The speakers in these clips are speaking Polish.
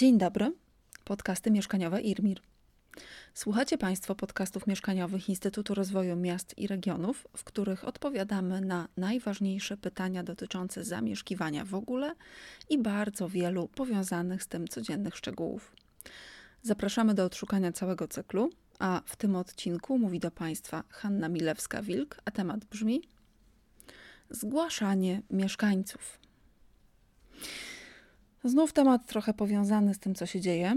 Dzień dobry, podcasty mieszkaniowe IRMIR. Słuchacie Państwo podcastów mieszkaniowych Instytutu Rozwoju Miast i Regionów, w których odpowiadamy na najważniejsze pytania dotyczące zamieszkiwania w ogóle i bardzo wielu powiązanych z tym codziennych szczegółów. Zapraszamy do odszukania całego cyklu, a w tym odcinku mówi do Państwa Hanna Milewska-Wilk, a temat brzmi Zgłaszanie mieszkańców. Znów temat trochę powiązany z tym, co się dzieje.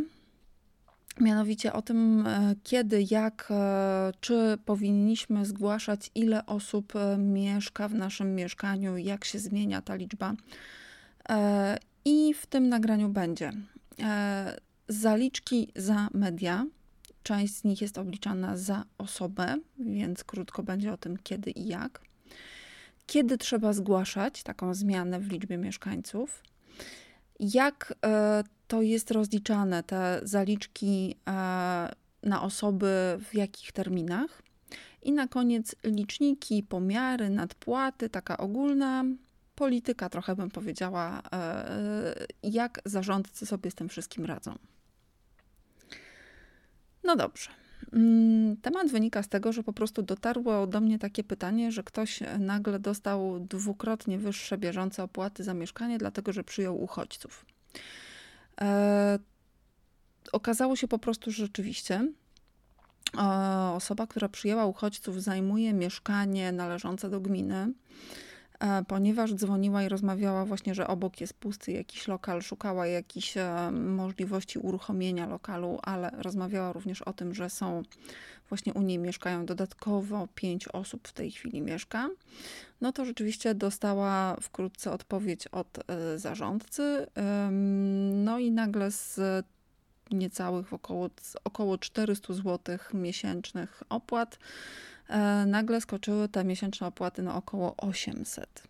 Mianowicie o tym, e, kiedy, jak, e, czy powinniśmy zgłaszać, ile osób e, mieszka w naszym mieszkaniu, jak się zmienia ta liczba. I w tym nagraniu będzie zaliczki za media. Część z nich jest obliczana za osobę, więc krótko będzie o tym, kiedy i jak. Kiedy trzeba zgłaszać taką zmianę w liczbie mieszkańców jak e, to jest rozliczane, te zaliczki e, na osoby, w jakich terminach. I na koniec liczniki, pomiary, nadpłaty, taka ogólna polityka, trochę bym powiedziała, e, jak zarządcy sobie z tym wszystkim radzą. No dobrze. Mm, temat wynika z tego, że po prostu dotarło do mnie takie pytanie, że ktoś nagle dostał dwukrotnie wyższe bieżące opłaty za mieszkanie, dlatego że przyjął uchodźców. E, okazało się po prostu, że rzeczywiście e, osoba, która przyjęła uchodźców, zajmuje mieszkanie należące do gminy E, ponieważ dzwoniła i rozmawiała właśnie, że obok jest pusty jakiś lokal, szukała jakichś e, możliwości uruchomienia lokalu, ale rozmawiała również o tym, że są właśnie u niej mieszkają dodatkowo pięć osób w tej chwili mieszka, no to rzeczywiście dostała wkrótce odpowiedź od e, zarządcy. No i nagle z niecałych około, około 400 zł miesięcznych opłat E, nagle skoczyły te miesięczne opłaty na około 800.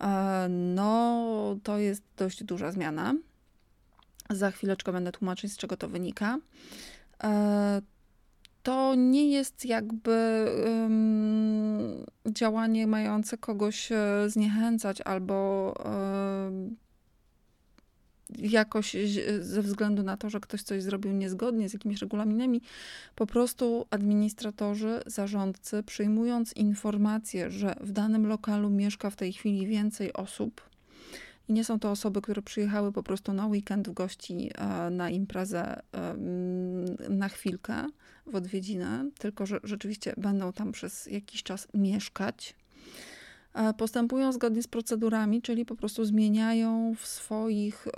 E, no, to jest dość duża zmiana. Za chwileczkę będę tłumaczyć, z czego to wynika. E, to nie jest jakby um, działanie mające kogoś zniechęcać albo um, jakoś ze względu na to, że ktoś coś zrobił niezgodnie z jakimiś regulaminami, po prostu administratorzy, zarządcy, przyjmując informację, że w danym lokalu mieszka w tej chwili więcej osób, i nie są to osoby, które przyjechały po prostu na weekend w gości, e, na imprezę na chwilkę w odwiedzinę, tylko że rzeczywiście będą tam przez jakiś czas mieszkać postępują zgodnie z procedurami, czyli po prostu zmieniają w swoich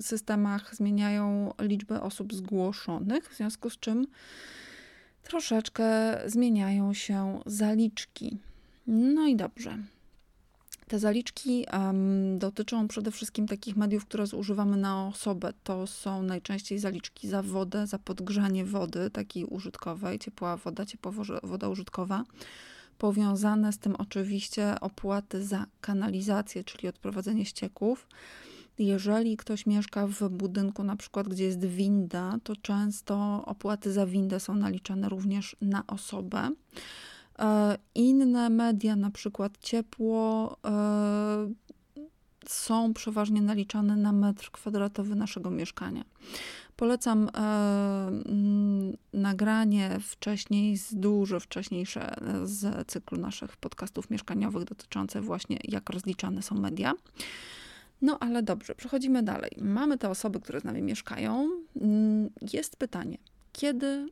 systemach, zmieniają liczbę osób zgłoszonych, w związku z czym troszeczkę zmieniają się zaliczki. No i dobrze. Te zaliczki um, dotyczą przede wszystkim takich mediów, które zużywamy na osobę. To są najczęściej zaliczki za wodę, za podgrzanie wody takiej użytkowej, ciepła woda, ciepła woda użytkowa Powiązane z tym oczywiście opłaty za kanalizację, czyli odprowadzenie ścieków. Jeżeli ktoś mieszka w budynku, na przykład, gdzie jest winda, to często opłaty za windę są naliczane również na osobę. E, inne media, na przykład ciepło, e, są przeważnie naliczane na metr kwadratowy naszego mieszkania. Polecam e, mm, nagranie wcześniej, z dużo wcześniejsze z cyklu naszych podcastów mieszkaniowych dotyczące właśnie jak rozliczane są media. No ale dobrze, przechodzimy dalej. Mamy te osoby, które z nami mieszkają. Mm, jest pytanie, kiedy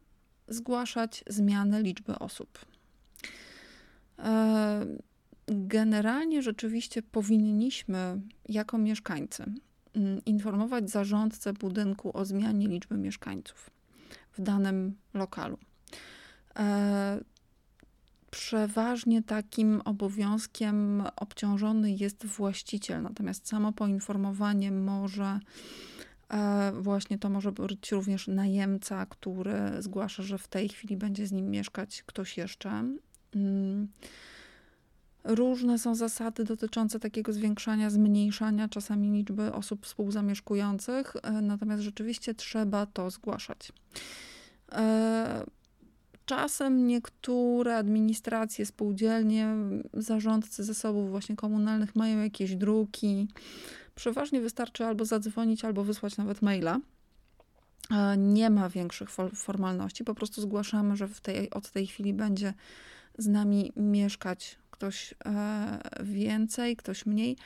zgłaszać zmianę liczby osób? E, generalnie rzeczywiście powinniśmy jako mieszkańcy informować zarządcę budynku o zmianie liczby mieszkańców w danym lokalu. E, przeważnie takim obowiązkiem obciążony jest właściciel, natomiast samo poinformowanie może e, właśnie to może być również najemca, który zgłasza, że w tej chwili będzie z nim mieszkać ktoś jeszcze. Różne są zasady dotyczące takiego zwiększania, zmniejszania czasami liczby osób współzamieszkujących, e, natomiast rzeczywiście trzeba to zgłaszać. E, czasem niektóre administracje, spółdzielnie, zarządcy zasobów właśnie komunalnych mają jakieś druki, Przeważnie wystarczy albo zadzwonić, albo wysłać nawet maila. Nie ma większych formalności, po prostu zgłaszamy, że tej, od tej chwili będzie z nami mieszkać ktoś e, więcej, ktoś mniej.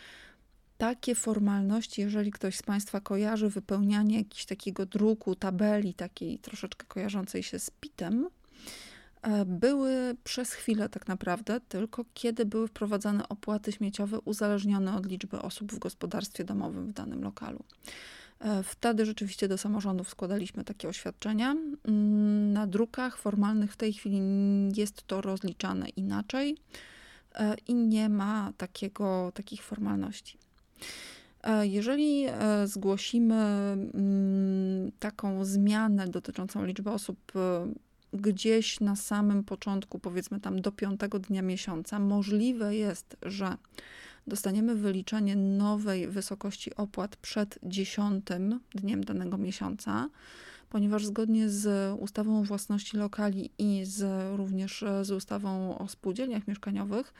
Takie formalności, jeżeli ktoś z Państwa kojarzy wypełnianie jakiegoś takiego druku, tabeli, takiej troszeczkę kojarzącej się z pitem, e, były przez chwilę tak naprawdę, tylko kiedy były wprowadzane opłaty śmieciowe uzależnione od liczby osób w gospodarstwie domowym w danym lokalu. E, wtedy rzeczywiście do samorządów składaliśmy takie oświadczenia. Mm, na drukach formalnych w tej chwili jest to rozliczane inaczej i nie ma takiego, takich formalności. E, jeżeli zgłosimy mm, taką zmianę dotyczącą liczby osób gdzieś na samym początku, powiedzmy tam do piątego dnia miesiąca, możliwe jest, że dostaniemy wyliczenie nowej wysokości opłat przed dziesiątym dniem danego miesiąca, ponieważ zgodnie z ustawą o własności lokali i z, również z ustawą o spółdzielniach mieszkaniowych,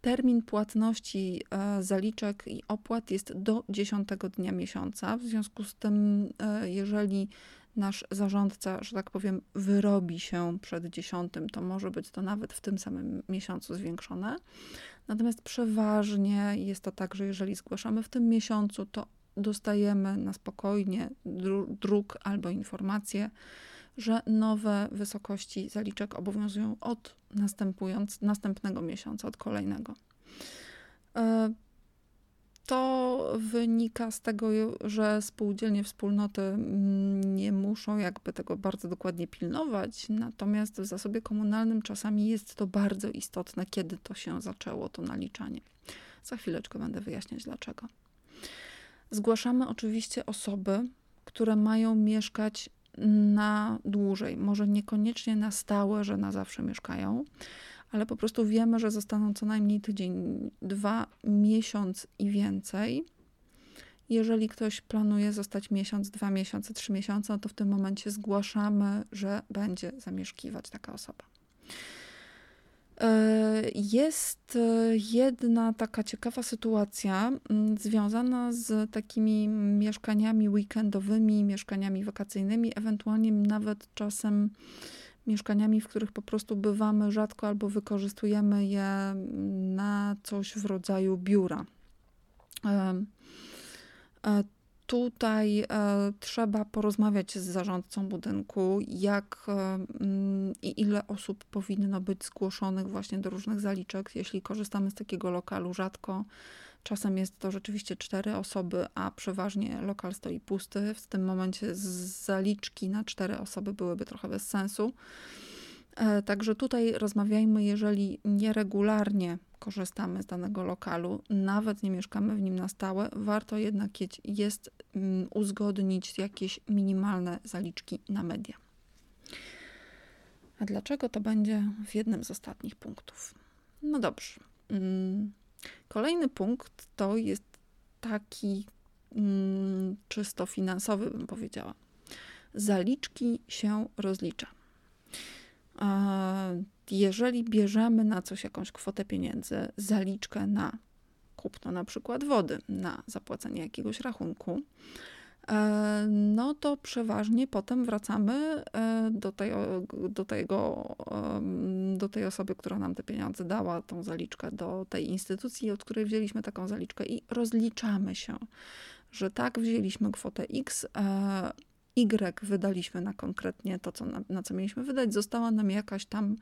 termin płatności e, zaliczek i opłat jest do dziesiątego dnia miesiąca. W związku z tym, e, jeżeli nasz zarządca, że tak powiem, wyrobi się przed dziesiątym, to może być to nawet w tym samym miesiącu zwiększone. Natomiast przeważnie jest to tak, że jeżeli zgłaszamy w tym miesiącu, to dostajemy na spokojnie druk albo informację, że nowe wysokości zaliczek obowiązują od następując, następnego miesiąca, od kolejnego. E, to wynika z tego, że spółdzielnie, wspólnoty mm, nie muszą jakby tego bardzo dokładnie pilnować, natomiast w zasobie komunalnym czasami jest to bardzo istotne, kiedy to się zaczęło, to naliczanie. Za chwileczkę będę wyjaśniać dlaczego. Zgłaszamy oczywiście osoby, które mają mieszkać na dłużej, może niekoniecznie na stałe, że na zawsze mieszkają, ale po prostu wiemy, że zostaną co najmniej tydzień, dwa, miesiąc i więcej. Jeżeli ktoś planuje zostać miesiąc, dwa miesiące, trzy miesiące, no to w tym momencie zgłaszamy, że będzie zamieszkiwać taka osoba. E, jest e, jedna taka ciekawa sytuacja mm, związana z takimi mieszkaniami weekendowymi, mieszkaniami wakacyjnymi, ewentualnie nawet czasem mieszkaniami, w których po prostu bywamy rzadko albo wykorzystujemy je na coś w rodzaju biura. Tutaj e, trzeba porozmawiać z zarządcą budynku, jak e, mm, i ile osób powinno być zgłoszonych właśnie do różnych zaliczek. Jeśli korzystamy z takiego lokalu rzadko, Czasem jest to rzeczywiście cztery osoby, a przeważnie lokal stoi pusty. W tym momencie zaliczki na cztery osoby byłyby trochę bez sensu. E, także tutaj rozmawiajmy, jeżeli nieregularnie korzystamy z danego lokalu, nawet nie mieszkamy w nim na stałe, warto jednak jest mm, uzgodnić jakieś minimalne zaliczki na media. A dlaczego to będzie w jednym z ostatnich punktów? No dobrze. Mm, Kolejny punkt to jest taki mm, czysto finansowy, bym powiedziała. Zaliczki się rozlicza. Jeżeli bierzemy na coś jakąś kwotę pieniędzy, zaliczkę na kupno na przykład wody, na zapłacenie jakiegoś rachunku, E, no to przeważnie potem wracamy e, do tej, do, tego, do tej osoby, która nam te pieniądze dała, tą zaliczkę, do tej instytucji, od której wzięliśmy taką zaliczkę i rozliczamy się, że tak, wzięliśmy kwotę X, e, Y wydaliśmy na konkretnie to, co na, na co mieliśmy wydać, została nam jakaś tam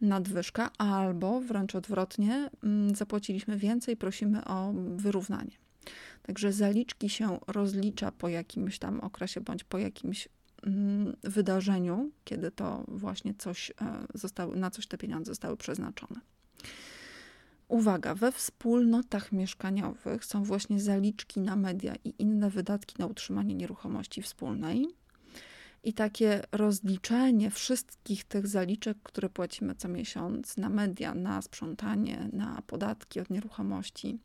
nadwyżka, albo wręcz odwrotnie, mm, zapłaciliśmy więcej, prosimy o wyrównanie. Także zaliczki się rozlicza po jakimś tam okresie bądź po jakimś mm, wydarzeniu, kiedy to właśnie coś e, na coś te pieniądze zostały przeznaczone. Uwaga, we wspólnotach mieszkaniowych są właśnie zaliczki na media i inne wydatki na utrzymanie nieruchomości wspólnej. I takie rozliczenie wszystkich tych zaliczek, które płacimy co miesiąc na media, na sprzątanie, na podatki od nieruchomości,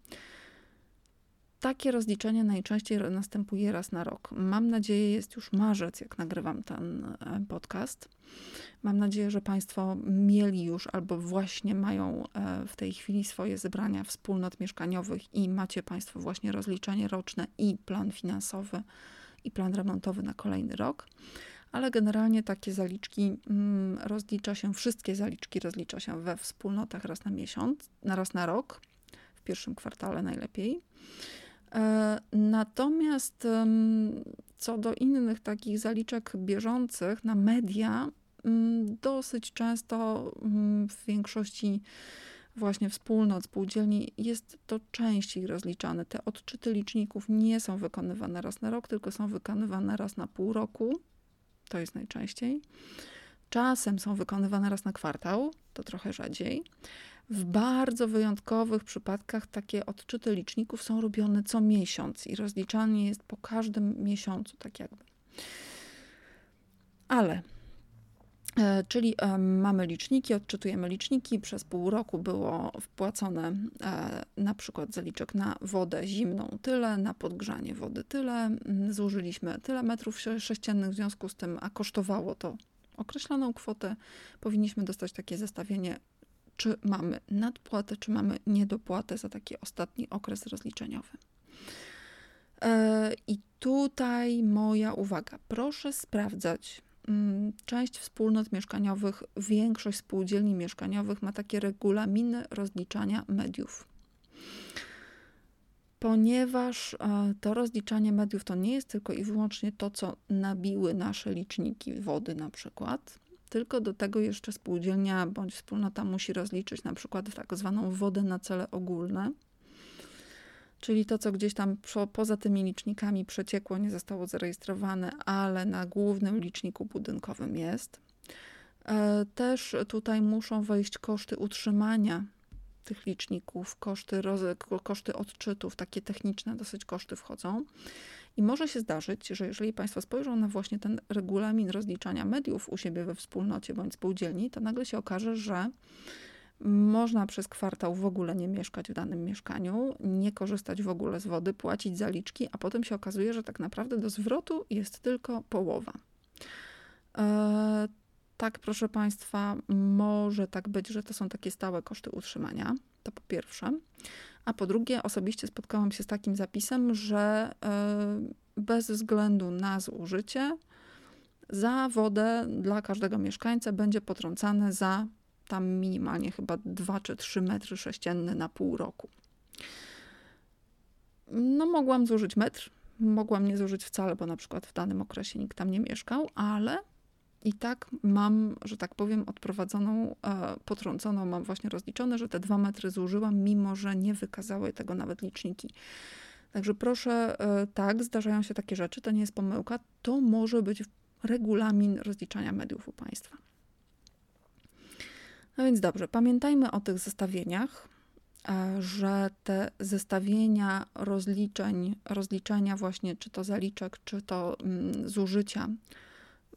takie rozliczenie najczęściej następuje raz na rok. Mam nadzieję, jest już marzec, jak nagrywam ten e, podcast. Mam nadzieję, że Państwo mieli już albo właśnie mają e, w tej chwili swoje zebrania wspólnot mieszkaniowych i macie Państwo właśnie rozliczenie roczne i plan finansowy i plan remontowy na kolejny rok. Ale generalnie takie zaliczki mm, rozlicza się, wszystkie zaliczki rozlicza się we wspólnotach raz na miesiąc, na raz na rok, w pierwszym kwartale najlepiej. E, natomiast co do innych takich zaliczek bieżących na media, dosyć często w większości właśnie wspólnot, spółdzielni jest to częściej rozliczane. Te odczyty liczników nie są wykonywane raz na rok, tylko są wykonywane raz na pół roku. To jest najczęściej. Czasem są wykonywane raz na kwartał, to trochę rzadziej. W bardzo wyjątkowych przypadkach takie odczyty liczników są robione co miesiąc i rozliczanie jest po każdym miesiącu, tak jakby. Ale e, Czyli e, mamy liczniki, odczytujemy liczniki. Przez pół roku było wpłacone e, na przykład zaliczek na wodę zimną tyle, na podgrzanie wody tyle. Zużyliśmy tyle metrów sześciennych, w związku z tym, a kosztowało to określoną kwotę. Powinniśmy dostać takie zestawienie czy mamy nadpłatę, czy mamy niedopłatę za taki ostatni okres rozliczeniowy. E, I tutaj moja uwaga. Proszę sprawdzać. Mm, część wspólnot mieszkaniowych, większość spółdzielni mieszkaniowych ma takie regulaminy rozliczania mediów. Ponieważ e, to rozliczanie mediów to nie jest tylko i wyłącznie to, co nabiły nasze liczniki wody, na przykład, tylko do tego jeszcze spółdzielnia bądź wspólnota musi rozliczyć na przykład tak zwaną wodę na cele ogólne, czyli to, co gdzieś tam poza tymi licznikami przeciekło, nie zostało zarejestrowane, ale na głównym liczniku budynkowym jest. E, też tutaj muszą wejść koszty utrzymania tych liczników, koszty, koszty odczytów, takie techniczne dosyć koszty wchodzą. I może się zdarzyć, że jeżeli Państwo spojrzą na właśnie ten regulamin rozliczania mediów u siebie we wspólnocie bądź spółdzielni, to nagle się okaże, że można przez kwartał w ogóle nie mieszkać w danym mieszkaniu, nie korzystać w ogóle z wody, płacić zaliczki, a potem się okazuje, że tak naprawdę do zwrotu jest tylko połowa. E, tak, proszę Państwa, może tak być, że to są takie stałe koszty utrzymania. To po pierwsze. A po drugie, osobiście spotkałam się z takim zapisem, że e, bez względu na zużycie, za wodę dla każdego mieszkańca będzie potrącane za tam minimalnie chyba 2 czy 3 metry sześcienne na pół roku. No, mogłam zużyć metr, mogłam nie zużyć wcale, bo na przykład w danym okresie nikt tam nie mieszkał, ale i tak mam, że tak powiem, odprowadzoną, e, potrąconą, mam właśnie rozliczone, że te dwa metry zużyłam, mimo że nie wykazały tego nawet liczniki. Także proszę, e, tak, zdarzają się takie rzeczy, to nie jest pomyłka, to może być regulamin rozliczania mediów u Państwa. No więc dobrze, pamiętajmy o tych zestawieniach, e, że te zestawienia rozliczeń, rozliczenia właśnie, czy to zaliczek, czy to mm, zużycia,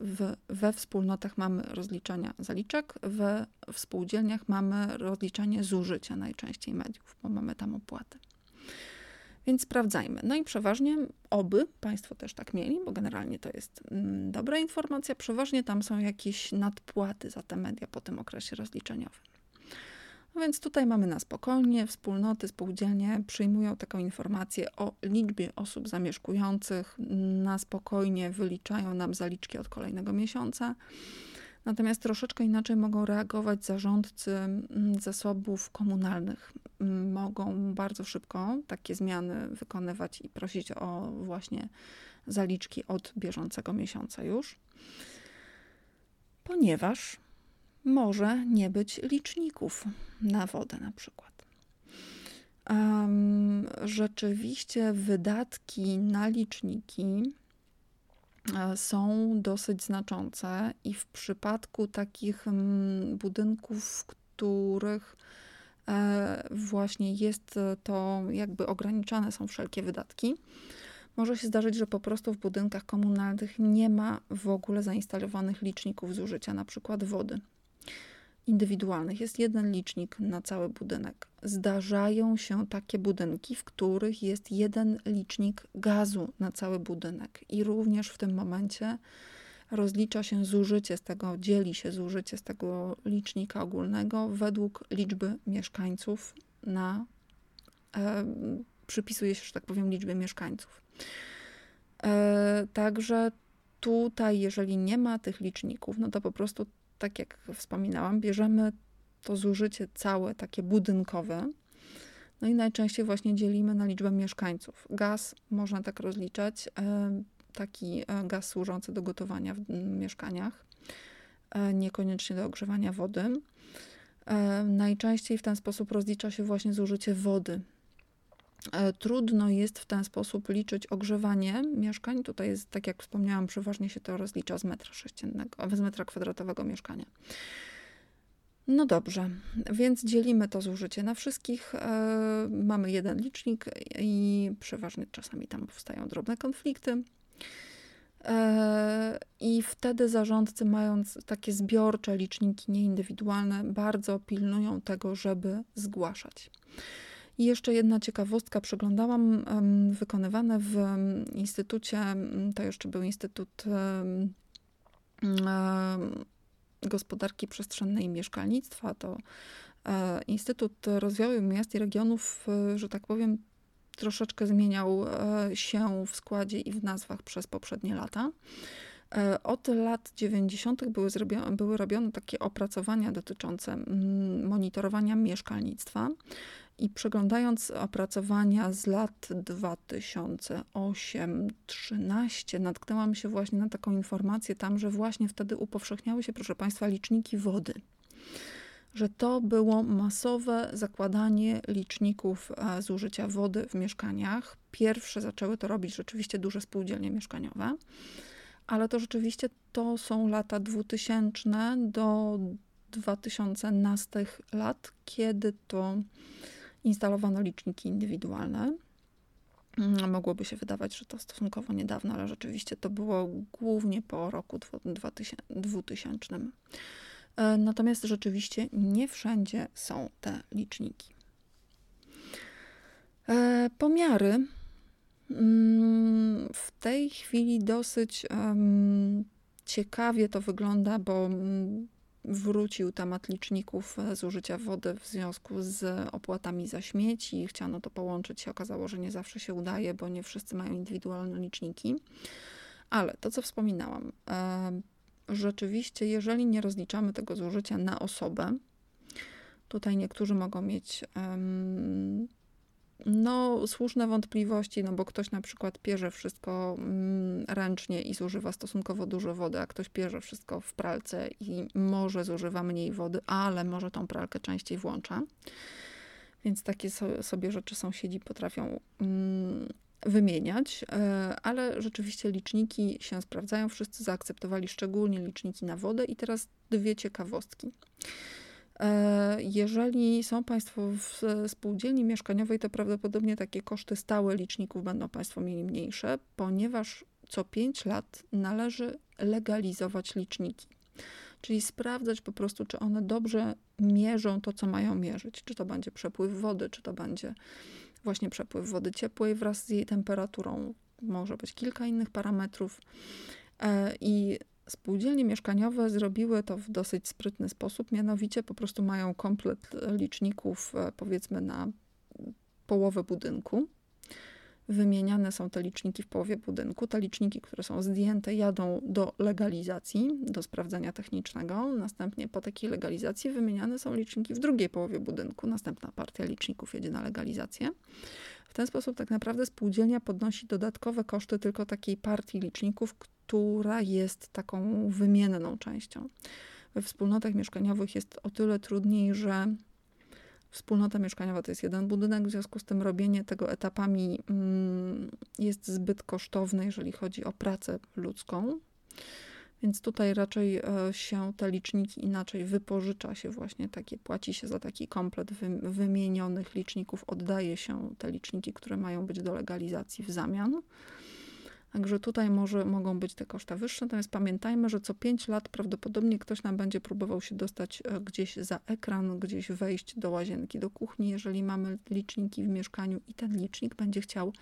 w, we wspólnotach mamy rozliczania zaliczek, we współdzielniach mamy rozliczanie zużycia najczęściej mediów, bo mamy tam opłaty. Więc sprawdzajmy. No i przeważnie, oby Państwo też tak mieli, bo generalnie to jest mm, dobra informacja, przeważnie tam są jakieś nadpłaty za te media po tym okresie rozliczeniowym. No więc tutaj mamy na spokojnie, wspólnoty, spółdzielnie przyjmują taką informację o liczbie osób zamieszkujących, na spokojnie wyliczają nam zaliczki od kolejnego miesiąca. Natomiast troszeczkę inaczej mogą reagować zarządcy mm, zasobów komunalnych. Mogą bardzo szybko takie zmiany wykonywać i prosić o właśnie zaliczki od bieżącego miesiąca już, ponieważ może nie być liczników na wodę na przykład. Um, rzeczywiście wydatki na liczniki e, są dosyć znaczące i w przypadku takich mm, budynków, w których e, właśnie jest to jakby ograniczane są wszelkie wydatki, może się zdarzyć, że po prostu w budynkach komunalnych nie ma w ogóle zainstalowanych liczników zużycia, na przykład wody. Indywidualnych. Jest jeden licznik na cały budynek. Zdarzają się takie budynki, w których jest jeden licznik gazu na cały budynek, i również w tym momencie rozlicza się zużycie z tego, dzieli się zużycie z tego licznika ogólnego według liczby mieszkańców na. E, przypisuje się, że tak powiem, liczbie mieszkańców. E, także tutaj, jeżeli nie ma tych liczników, no to po prostu tak jak wspominałam, bierzemy to zużycie całe, takie budynkowe, no i najczęściej właśnie dzielimy na liczbę mieszkańców. Gaz można tak rozliczać, e, taki e, gaz służący do gotowania w mieszkaniach, e, niekoniecznie do ogrzewania wody. Najczęściej w ten sposób rozlicza się właśnie zużycie wody. Trudno jest w ten sposób liczyć ogrzewanie mieszkań. Tutaj jest, tak jak wspomniałam, przeważnie się to rozlicza z metra sześciennego, z metra kwadratowego mieszkania. No dobrze, więc dzielimy to zużycie na wszystkich. E, mamy jeden licznik i przeważnie czasami tam powstają drobne konflikty. E, I wtedy zarządcy, mając takie zbiorcze liczniki nieindywidualne, bardzo pilnują tego, żeby zgłaszać. I jeszcze jedna ciekawostka, przeglądałam wykonywane w instytucie, to jeszcze był Instytut Gospodarki Przestrzennej i Mieszkalnictwa, to e, Instytut Rozwoju Miast i Regionów, e, że tak powiem, troszeczkę zmieniał e, się w składzie i w nazwach przez poprzednie lata. Od lat 90. Były, zrobione, były robione takie opracowania dotyczące mm, monitorowania mieszkalnictwa. I przeglądając opracowania z lat 2008-13, natknęłam się właśnie na taką informację tam, że właśnie wtedy upowszechniały się, proszę Państwa, liczniki wody. Że to było masowe zakładanie liczników e, zużycia wody w mieszkaniach. Pierwsze zaczęły to robić rzeczywiście duże spółdzielnie mieszkaniowe, ale to rzeczywiście to są lata 2000 do 2011 lat, kiedy to instalowano liczniki indywidualne. Mm, mogłoby się wydawać, że to stosunkowo niedawno, ale rzeczywiście to było głównie po roku 2000. E, natomiast rzeczywiście nie wszędzie są te liczniki. E, pomiary mm, w tej chwili dosyć ciekawie to wygląda, bo mm, wrócił temat liczników e, zużycia wody w związku z opłatami za śmieci. Chciano to połączyć, się okazało, że nie zawsze się udaje, bo nie wszyscy mają indywidualne liczniki. Ale to, co wspominałam, e, rzeczywiście, jeżeli nie rozliczamy tego zużycia na osobę, tutaj niektórzy mogą mieć no, słuszne wątpliwości, no bo ktoś na przykład pierze wszystko mm, ręcznie i zużywa stosunkowo dużo wody, a ktoś pierze wszystko w pralce i może zużywa mniej wody, ale może tą pralkę częściej włącza. Więc takie sobie rzeczy sąsiedzi potrafią mm, wymieniać, e, ale rzeczywiście liczniki się sprawdzają. Wszyscy zaakceptowali szczególnie liczniki na wodę i teraz dwie ciekawostki. E, jeżeli są Państwo w spółdzielni mieszkaniowej, to prawdopodobnie takie koszty stałe liczników będą Państwo mieli mniejsze, ponieważ co 5 lat należy legalizować liczniki. Czyli sprawdzać po prostu, czy one dobrze mierzą to, co mają mierzyć. Czy to będzie przepływ wody, czy to będzie właśnie przepływ wody ciepłej wraz z jej temperaturą. Może być kilka innych parametrów. E, I Spółdzielnie mieszkaniowe zrobiły to w dosyć sprytny sposób, mianowicie po prostu mają komplet liczników, e, powiedzmy, na połowę budynku. Wymieniane są te liczniki w połowie budynku. Te liczniki, które są zdjęte, jadą do legalizacji, do sprawdzenia technicznego. Następnie po takiej legalizacji wymieniane są liczniki w drugiej połowie budynku. Następna partia liczników jedzie na legalizację. W ten sposób tak naprawdę spółdzielnia podnosi dodatkowe koszty tylko takiej partii liczników, która jest taką wymienną częścią. We wspólnotach mieszkaniowych jest o tyle trudniej, że wspólnota mieszkaniowa to jest jeden budynek, w związku z tym robienie tego etapami mm, jest zbyt kosztowne, jeżeli chodzi o pracę ludzką. Więc tutaj raczej e, się te liczniki inaczej wypożycza się właśnie takie, płaci się za taki komplet wymienionych liczników, oddaje się te liczniki, które mają być do legalizacji w zamian. Także tutaj może, mogą być te koszta wyższe, natomiast pamiętajmy, że co 5 lat prawdopodobnie ktoś nam będzie próbował się dostać e, gdzieś za ekran, gdzieś wejść do łazienki, do kuchni, jeżeli mamy liczniki w mieszkaniu i ten licznik będzie chciał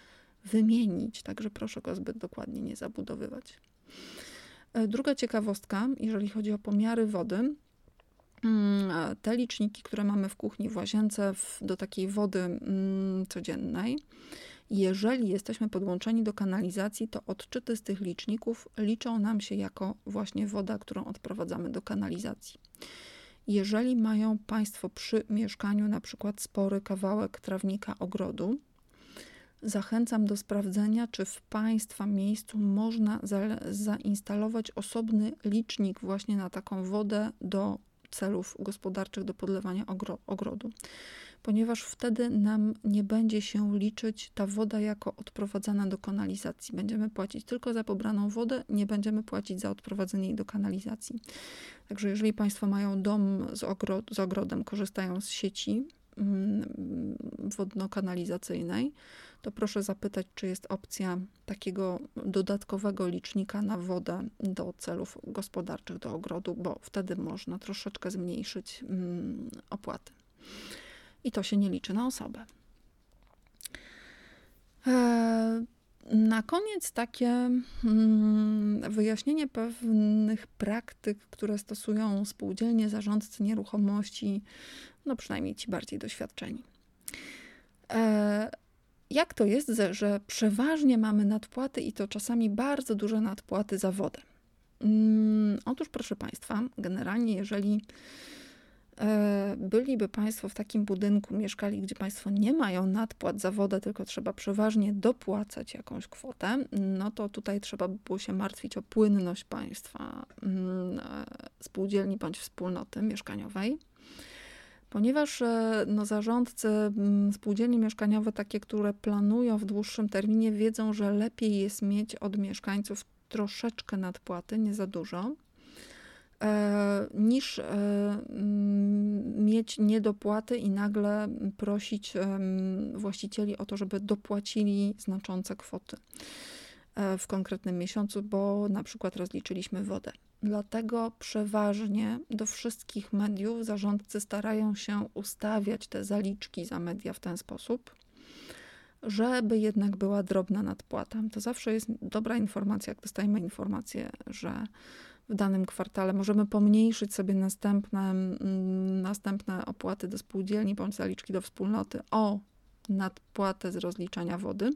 wymienić. Także proszę go zbyt dokładnie nie zabudowywać. E, druga ciekawostka, jeżeli chodzi o pomiary wody, mm, te liczniki, które mamy w kuchni, w łazience, do takiej wody mm, codziennej, jeżeli jesteśmy podłączeni do kanalizacji, to odczyty z tych liczników liczą nam się jako właśnie woda, którą odprowadzamy do kanalizacji. Jeżeli mają Państwo przy mieszkaniu na przykład spory kawałek trawnika ogrodu, zachęcam do sprawdzenia, czy w Państwa miejscu można za, zainstalować osobny licznik właśnie na taką wodę do celów gospodarczych, do podlewania ogro, ogrodu ponieważ wtedy nam nie będzie się liczyć ta woda jako odprowadzana do kanalizacji. Będziemy płacić tylko za pobraną wodę, nie będziemy płacić za odprowadzenie jej do kanalizacji. Także jeżeli Państwo mają dom z, ogro z ogrodem, korzystają z sieci mm, wodno-kanalizacyjnej, to proszę zapytać, czy jest opcja takiego dodatkowego licznika na wodę do celów gospodarczych, do ogrodu, bo wtedy można troszeczkę zmniejszyć mm, opłaty i to się nie liczy na osobę. E, na koniec takie mm, wyjaśnienie pewnych praktyk, które stosują spółdzielnie zarządcy nieruchomości, no przynajmniej ci bardziej doświadczeni. E, jak to jest, że przeważnie mamy nadpłaty i to czasami bardzo duże nadpłaty za wodę? Mm, otóż, proszę Państwa, generalnie, jeżeli byliby Państwo w takim budynku, mieszkali, gdzie Państwo nie mają nadpłat za wodę, tylko trzeba przeważnie dopłacać jakąś kwotę, no to tutaj trzeba by było się martwić o płynność Państwa mm, e, spółdzielni bądź wspólnoty mieszkaniowej. Ponieważ e, no, zarządcy mm, spółdzielni mieszkaniowe, takie, które planują w dłuższym terminie, wiedzą, że lepiej jest mieć od mieszkańców troszeczkę nadpłaty, nie za dużo, E, niż e, mieć niedopłaty i nagle prosić właścicieli o to, żeby dopłacili znaczące kwoty e, w konkretnym miesiącu, bo na przykład rozliczyliśmy wodę. Dlatego przeważnie do wszystkich mediów zarządcy starają się ustawiać te zaliczki za media w ten sposób, żeby jednak była drobna nadpłata. To zawsze jest dobra informacja, jak dostajemy informację, że w danym kwartale. Możemy pomniejszyć sobie następne, mm, następne opłaty do spółdzielni bądź zaliczki do wspólnoty o nadpłatę z rozliczania wody.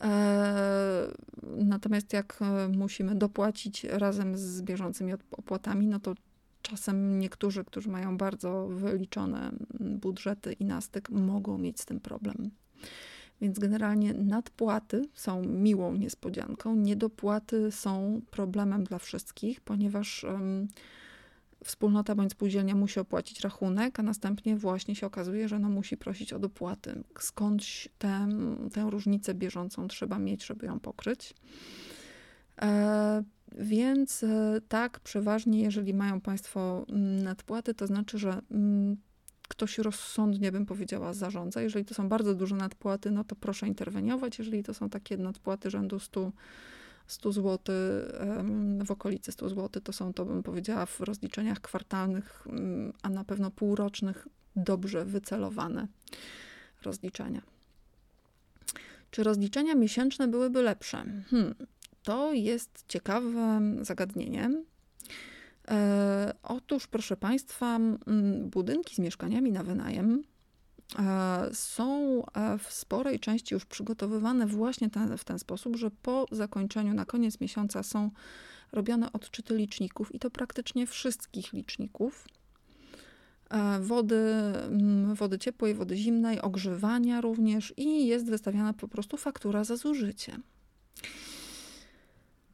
E, natomiast jak e, musimy dopłacić razem z bieżącymi opłatami, no to czasem niektórzy, którzy mają bardzo wyliczone budżety i nastyk, mogą mieć z tym problem. Więc generalnie nadpłaty są miłą niespodzianką, niedopłaty są problemem dla wszystkich, ponieważ um, wspólnota bądź spółdzielnia musi opłacić rachunek, a następnie właśnie się okazuje, że no musi prosić o dopłaty. Skądś tę, tę różnicę bieżącą trzeba mieć, żeby ją pokryć. E, więc e, tak, przeważnie, jeżeli mają Państwo mm, nadpłaty, to znaczy, że mm, ktoś rozsądnie, bym powiedziała, zarządza. Jeżeli to są bardzo duże nadpłaty, no to proszę interweniować. Jeżeli to są takie nadpłaty rzędu 100, 100 zł, w okolicy 100 zł, to są to, bym powiedziała, w rozliczeniach kwartalnych, mm, a na pewno półrocznych, dobrze wycelowane rozliczenia. Czy rozliczenia miesięczne byłyby lepsze? Hmm, to jest ciekawe zagadnienie. E, otóż, proszę Państwa, budynki z mieszkaniami na wynajem e, są e, w sporej części już przygotowywane właśnie ten, w ten sposób, że po zakończeniu na koniec miesiąca są robione odczyty liczników i to praktycznie wszystkich liczników. Wody, wody ciepłej, wody zimnej, ogrzewania również i jest wystawiana po prostu faktura za zużycie.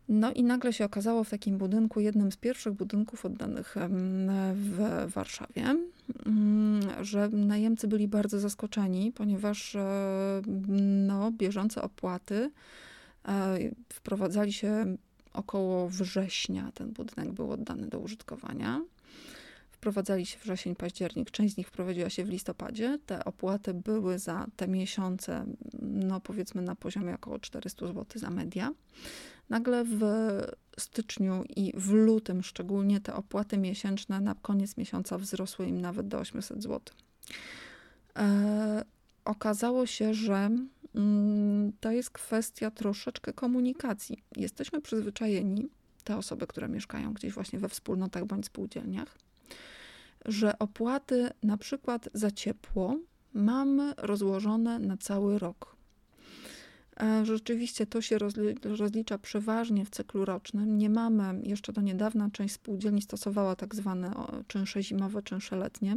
No i nagle się okazało w takim budynku, jednym z pierwszych budynków oddanych w Warszawie, mm, że najemcy byli bardzo zaskoczeni, ponieważ e, no, bieżące opłaty e, wprowadzali się około września. Ten budynek był oddany do użytkowania. Wprowadzali się wrzesień, październik, część z nich wprowadziła się w listopadzie. Te opłaty były za te miesiące no powiedzmy na poziomie około 400 zł za media. Nagle w styczniu i w lutym szczególnie te opłaty miesięczne na koniec miesiąca wzrosły im nawet do 800 zł. E, okazało się, że mm, to jest kwestia troszeczkę komunikacji. Jesteśmy przyzwyczajeni, te osoby, które mieszkają gdzieś właśnie we wspólnotach bądź spółdzielniach, że opłaty na przykład za ciepło mamy rozłożone na cały rok. E, rzeczywiście to się rozlicza przeważnie w cyklu rocznym. Nie mamy, jeszcze do niedawna część spółdzielni stosowała tak zwane czynsze zimowe, czynsze letnie.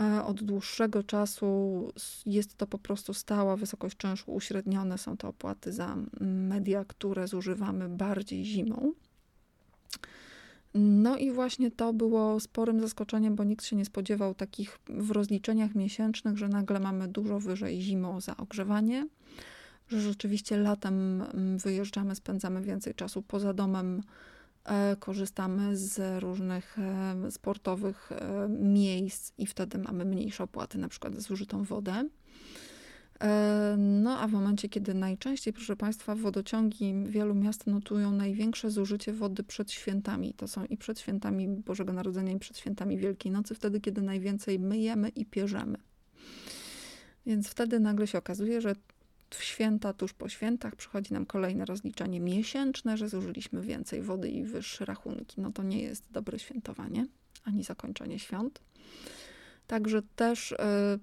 E, od dłuższego czasu jest to po prostu stała wysokość czynszu, uśrednione są to opłaty za media, które zużywamy bardziej zimą. No i właśnie to było sporym zaskoczeniem, bo nikt się nie spodziewał takich w rozliczeniach miesięcznych, że nagle mamy dużo wyżej zimą za ogrzewanie, że rzeczywiście latem mm, wyjeżdżamy, spędzamy więcej czasu poza domem, e, korzystamy z różnych e, sportowych e, miejsc i wtedy mamy mniejsze opłaty, na przykład za zużytą wodę. No a w momencie, kiedy najczęściej, proszę Państwa, wodociągi wielu miast notują największe zużycie wody przed świętami. To są i przed świętami Bożego Narodzenia, i przed świętami Wielkiej Nocy, wtedy, kiedy najwięcej myjemy i pierzemy. Więc wtedy nagle się okazuje, że w święta, tuż po świętach przychodzi nam kolejne rozliczenie miesięczne, że zużyliśmy więcej wody i wyższe rachunki. No to nie jest dobre świętowanie, ani zakończenie świąt. Także też e,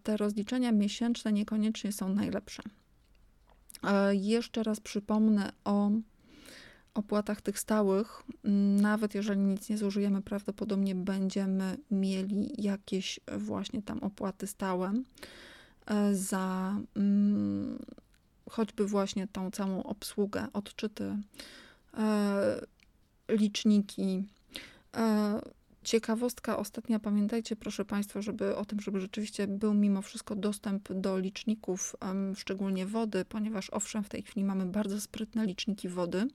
te rozliczenia miesięczne niekoniecznie są najlepsze. E, jeszcze raz przypomnę o opłatach tych stałych. Nawet jeżeli nic nie zużyjemy, prawdopodobnie będziemy mieli jakieś właśnie tam opłaty stałe e, za mm, choćby właśnie tą całą obsługę, odczyty, liczniki Ciekawostka ostatnia, pamiętajcie proszę Państwa, żeby o tym, żeby rzeczywiście był mimo wszystko dostęp do liczników, szczególnie wody, ponieważ owszem, w tej chwili mamy bardzo sprytne liczniki wody,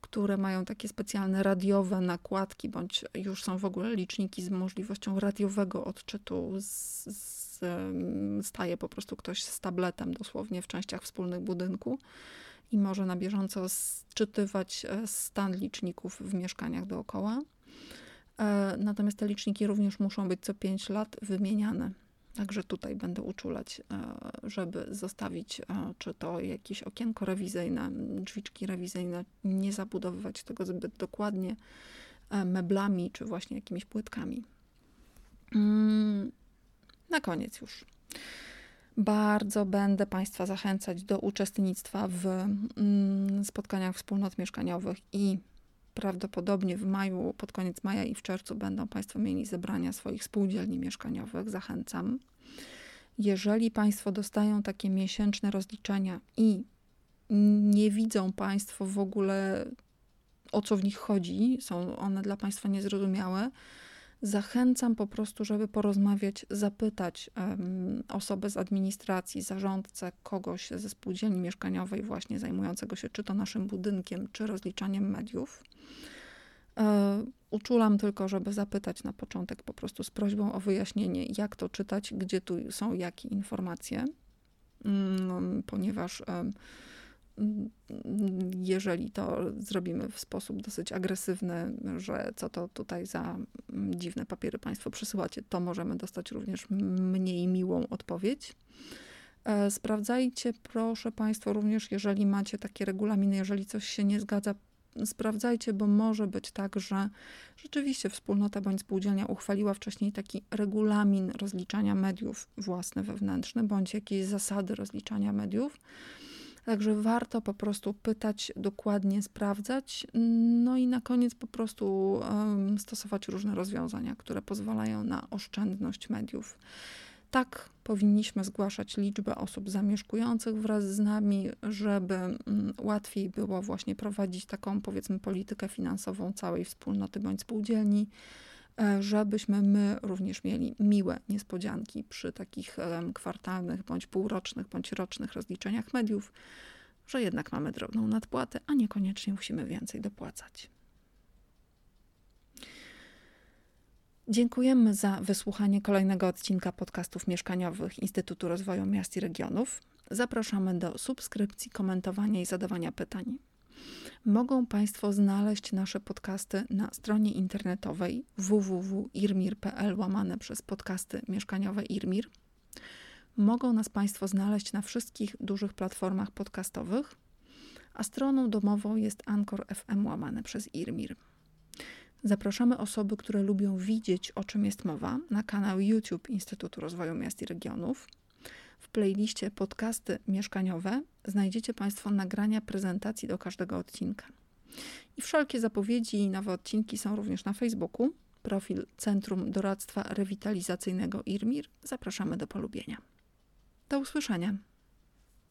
które mają takie specjalne radiowe nakładki, bądź już są w ogóle liczniki z możliwością radiowego odczytu. Z, z, staje po prostu ktoś z tabletem dosłownie w częściach wspólnych budynku i może na bieżąco sczytywać e, stan liczników w mieszkaniach dookoła. E, natomiast te liczniki również muszą być co 5 lat wymieniane. Także tutaj będę uczulać, e, żeby zostawić czy to jakieś okienko rewizyjne, drzwiczki rewizyjne, nie zabudowywać tego zbyt dokładnie meblami czy właśnie jakimiś płytkami. Na koniec już. Bardzo będę Państwa zachęcać do uczestnictwa w mm, spotkaniach wspólnot mieszkaniowych i Prawdopodobnie w maju, pod koniec maja i w czerwcu będą Państwo mieli zebrania swoich spółdzielni mieszkaniowych. Zachęcam. Jeżeli Państwo dostają takie miesięczne rozliczenia i nie widzą Państwo w ogóle o co w nich chodzi, są one dla Państwa niezrozumiałe, Zachęcam po prostu, żeby porozmawiać, zapytać um, osobę z administracji, zarządcę, kogoś ze spółdzielni mieszkaniowej, właśnie zajmującego się czy to naszym budynkiem, czy rozliczaniem mediów. E, uczulam tylko, żeby zapytać na początek po prostu z prośbą o wyjaśnienie, jak to czytać, gdzie tu są jakie informacje, mm, ponieważ jeżeli to zrobimy w sposób dosyć agresywny, że co to tutaj za dziwne papiery Państwo przysyłacie, to możemy dostać również mniej miłą odpowiedź. E, sprawdzajcie, proszę Państwo, również jeżeli macie takie regulaminy, jeżeli coś się nie zgadza, sprawdzajcie, bo może być tak, że rzeczywiście wspólnota bądź spółdzielnia uchwaliła wcześniej taki regulamin rozliczania mediów własne, wewnętrzne, bądź jakieś zasady rozliczania mediów Także warto po prostu pytać, dokładnie sprawdzać, no i na koniec po prostu stosować różne rozwiązania, które pozwalają na oszczędność mediów. Tak powinniśmy zgłaszać liczbę osób zamieszkujących wraz z nami, żeby um, łatwiej było właśnie prowadzić taką, powiedzmy, politykę finansową całej wspólnoty bądź spółdzielni żebyśmy my również mieli miłe niespodzianki przy takich kwartalnych, bądź półrocznych, bądź rocznych rozliczeniach mediów, że jednak mamy drobną nadpłatę, a niekoniecznie musimy więcej dopłacać. Dziękujemy za wysłuchanie kolejnego odcinka podcastów mieszkaniowych Instytutu Rozwoju Miast i Regionów. Zapraszamy do subskrypcji, komentowania i zadawania pytań. Mogą Państwo znaleźć nasze podcasty na stronie internetowej www.irmir.pl łamane przez podcasty mieszkaniowe Irmir. Mogą nas Państwo znaleźć na wszystkich dużych platformach podcastowych, a stroną domową jest Anchor FM łamane przez Irmir. Zapraszamy osoby, które lubią widzieć, o czym jest mowa, na kanał YouTube Instytutu Rozwoju Miast i Regionów. W playliście podcasty mieszkaniowe znajdziecie Państwo nagrania prezentacji do każdego odcinka. I wszelkie zapowiedzi i nowe odcinki są również na Facebooku. Profil Centrum Doradztwa Rewitalizacyjnego IRMIR. Zapraszamy do polubienia. Do usłyszenia.